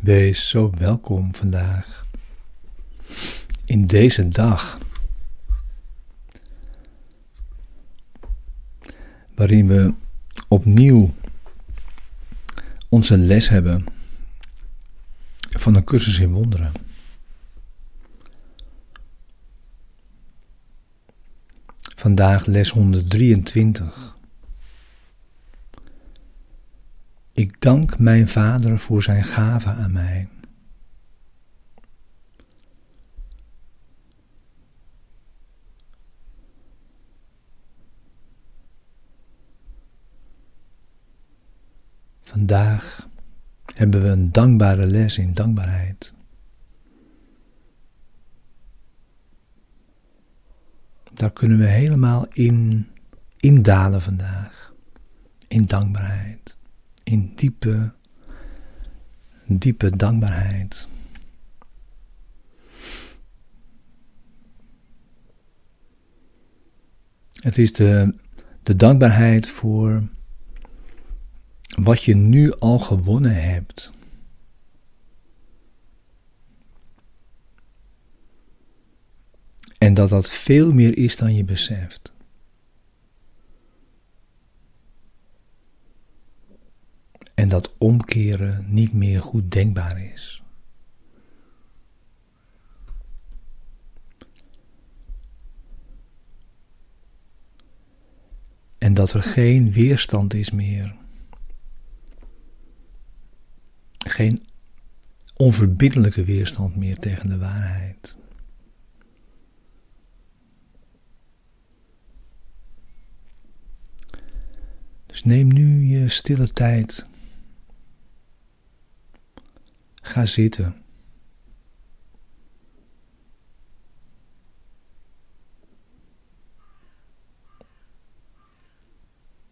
Wees zo welkom vandaag in deze dag waarin we opnieuw onze les hebben van een cursus in wonderen. Vandaag les 123. Ik dank mijn Vader voor zijn gave aan mij. Vandaag hebben we een dankbare les in dankbaarheid. Daar kunnen we helemaal in indalen vandaag. In dankbaarheid. In diepe, diepe dankbaarheid. Het is de, de dankbaarheid voor wat je nu al gewonnen hebt. En dat dat veel meer is dan je beseft. En dat omkeren niet meer goed denkbaar is. En dat er geen weerstand is meer. Geen onverbiddelijke weerstand meer tegen de waarheid. Dus neem nu je stille tijd. Ga zitten.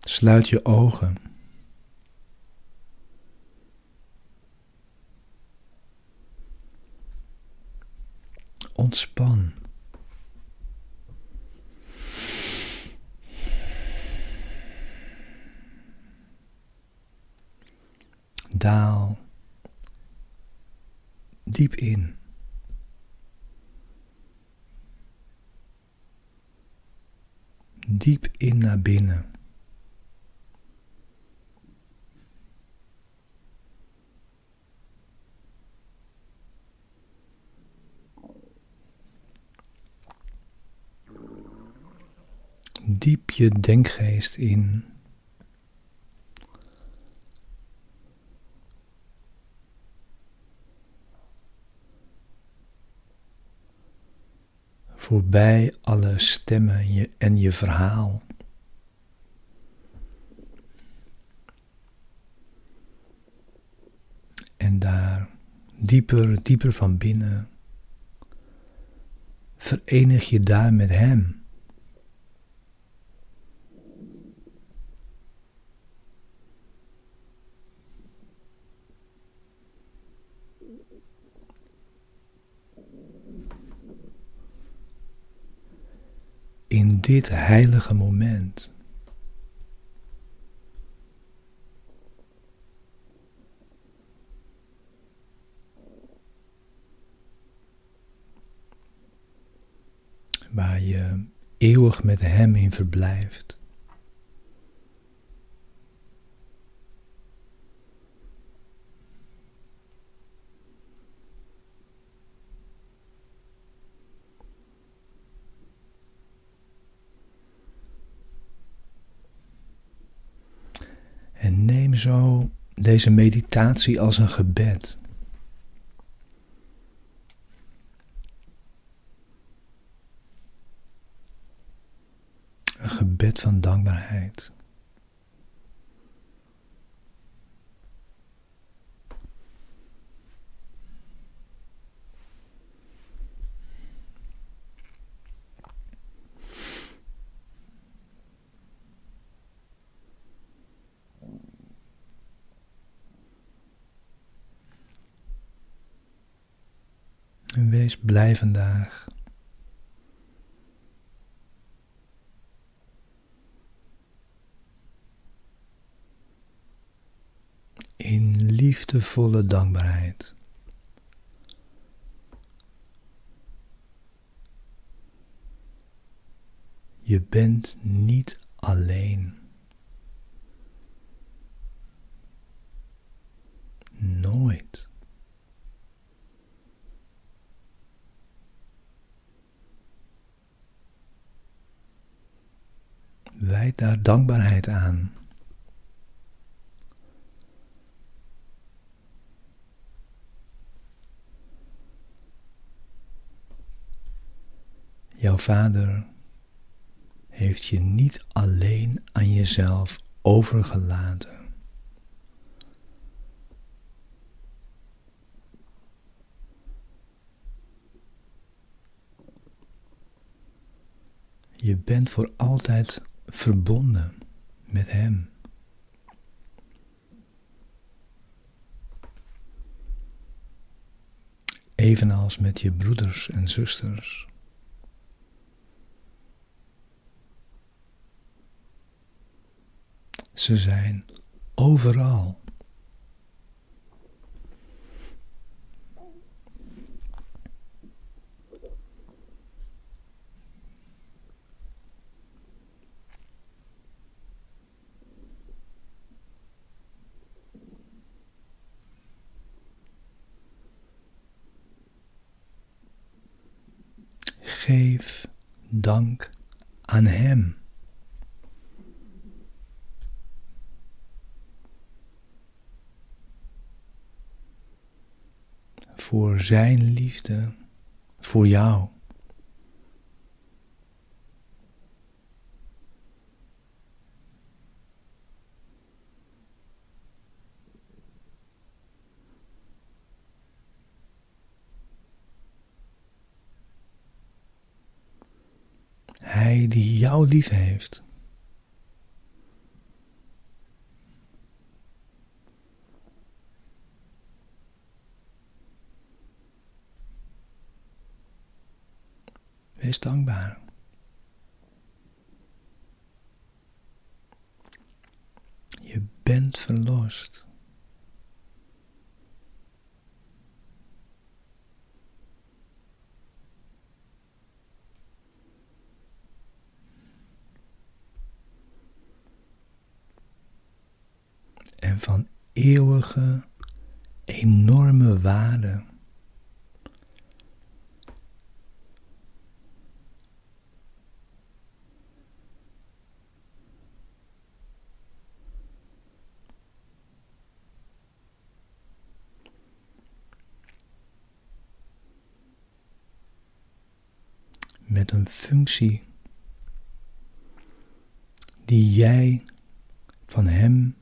Sluit je ogen. Ontspan. Daal diep in. Diep in naar binnen. Diep je denkgeest in. Voorbij alle stemmen je, en je verhaal. En daar dieper, dieper van binnen verenig je daar met Hem. in dit heilige moment. Waar je eeuwig met Hem in verblijft. En neem zo deze meditatie als een gebed. Een gebed van dankbaarheid. is, blij vandaag. In liefdevolle dankbaarheid. Je bent niet alleen. Nooit. Wijd daar dankbaarheid aan. Jouw vader heeft je niet alleen aan jezelf overgelaten. Je bent voor altijd verbonden met Hem. Evenals met je broeders en zusters. Ze zijn overal. Geef dank aan Hem. Voor Zijn liefde voor jou. Die jou lief heeft. Wees dankbaar. Je bent verlost. Van eeuwige, enorme waarde. met een functie die jij van Hem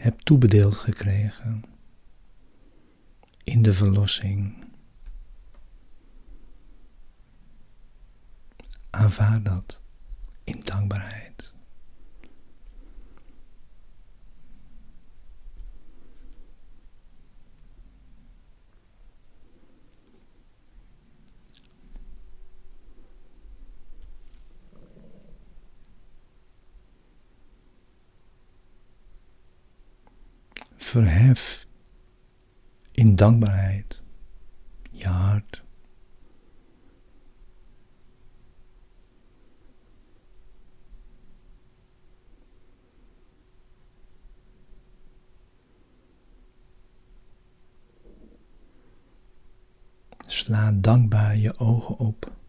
hebt toebedeeld gekregen in de verlossing. Aanvaard dat in dankbaarheid. Verhef in dankbaarheid je hart. Sla dankbaar je ogen op.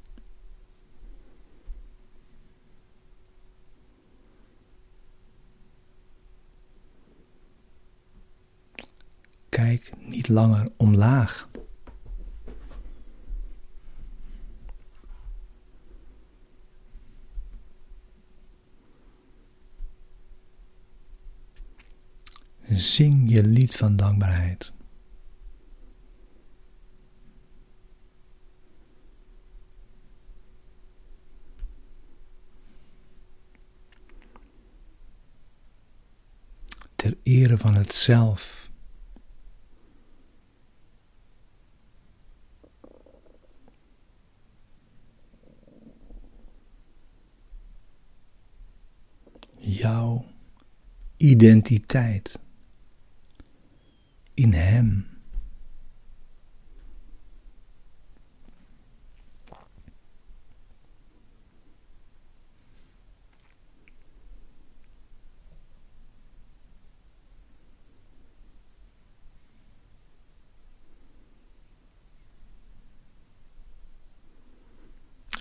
kijk niet langer omlaag. Zing je lied van dankbaarheid. Ter ere van het zelf. jouw identiteit in Hem.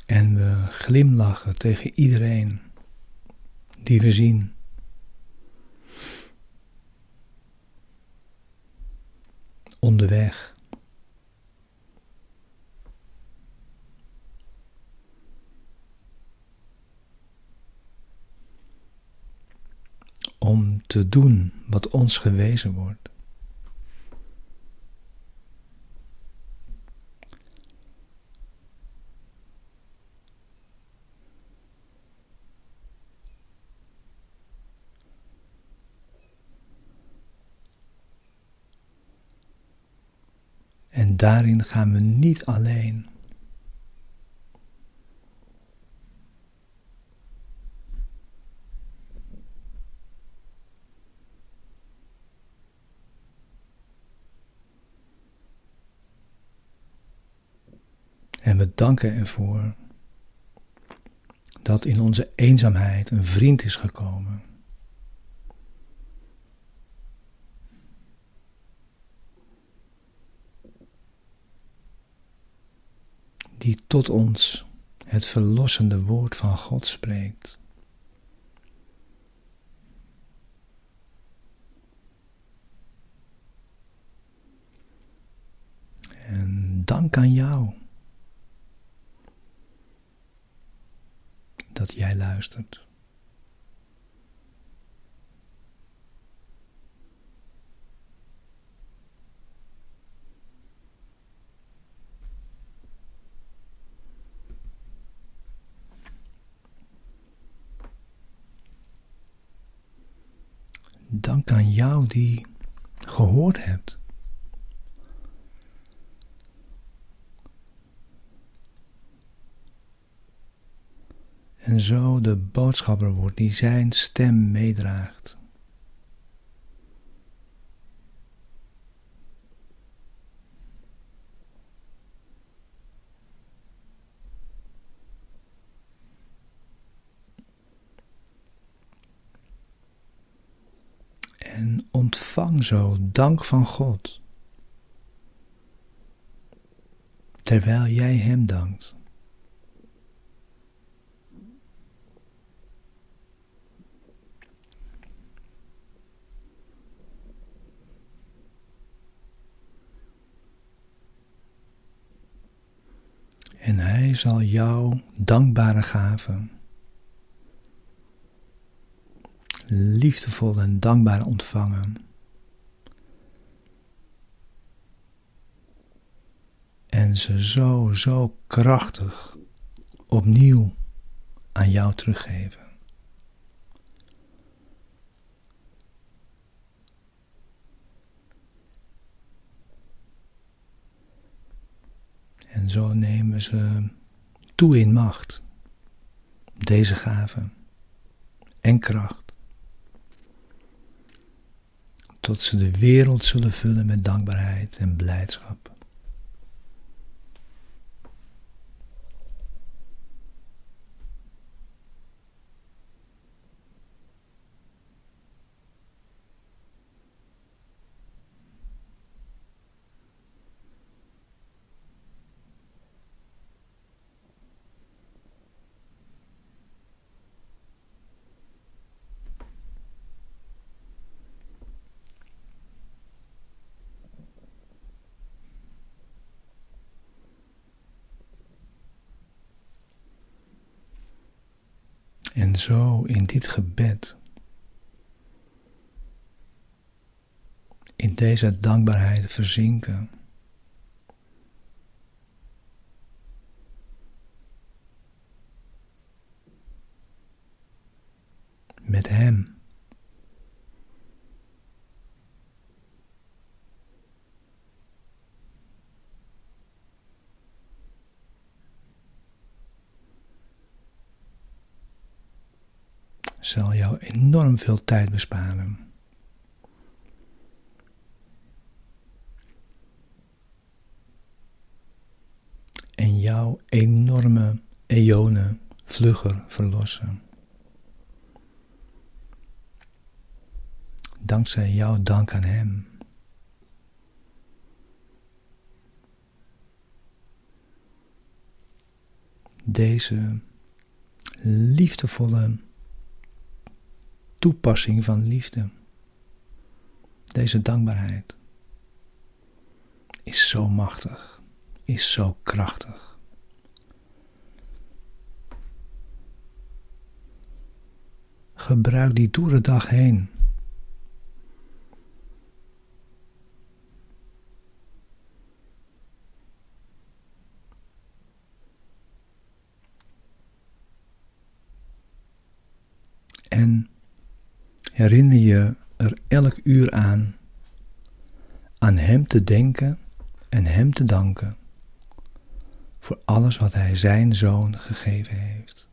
En we glimlachen tegen iedereen die we zien. Onderweg. Om te doen wat ons gewezen wordt. En daarin gaan we niet alleen. En we danken ervoor dat in onze eenzaamheid een vriend is gekomen. Die tot ons het verlossende woord van God spreekt. En dank aan jou dat jij luistert. Dank aan jou die gehoord hebt. En zo de boodschapper wordt die zijn stem meedraagt. en ontvang zo dank van God. Terwijl jij Hem dankt. En Hij zal jou dankbare gaven liefdevol en dankbaar ontvangen. En ze zo, zo krachtig opnieuw aan jou teruggeven. En zo nemen ze toe in macht, deze gaven en kracht tot ze de wereld zullen vullen met dankbaarheid en blijdschap. En zo in dit gebed, in deze dankbaarheid verzinken. Met Hem. Zal jou enorm veel tijd besparen. En jouw enorme eonen vlugger verlossen. Dankzij jouw dank aan Hem. deze liefdevolle toepassing van liefde, deze dankbaarheid, is zo machtig, is zo krachtig. Gebruik die door de dag heen. En herinner je er elk uur aan, aan Hem te denken en Hem te danken voor alles wat Hij Zijn Zoon gegeven heeft.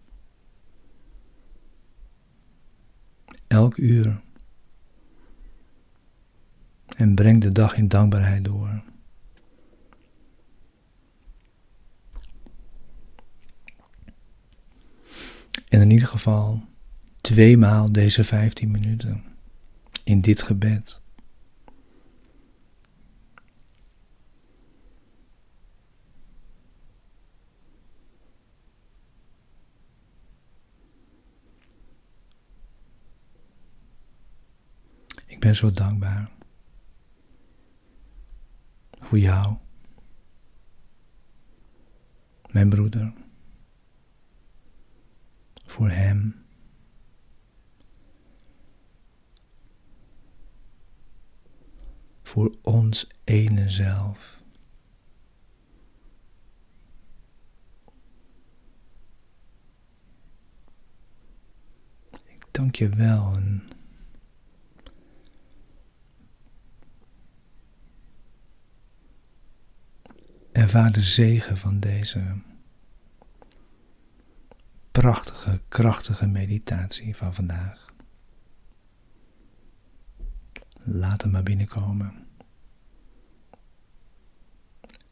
Elk uur. En breng de dag in dankbaarheid door. En in ieder geval tweemaal deze 15 minuten in dit gebed. Ik ben zo dankbaar voor jou, mijn broeder, voor hem. Voor ons ene zelf. Ik dank je wel en Ervaar de zegen van deze prachtige, krachtige meditatie van vandaag. Laat hem maar binnenkomen.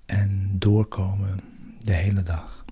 En doorkomen de hele dag.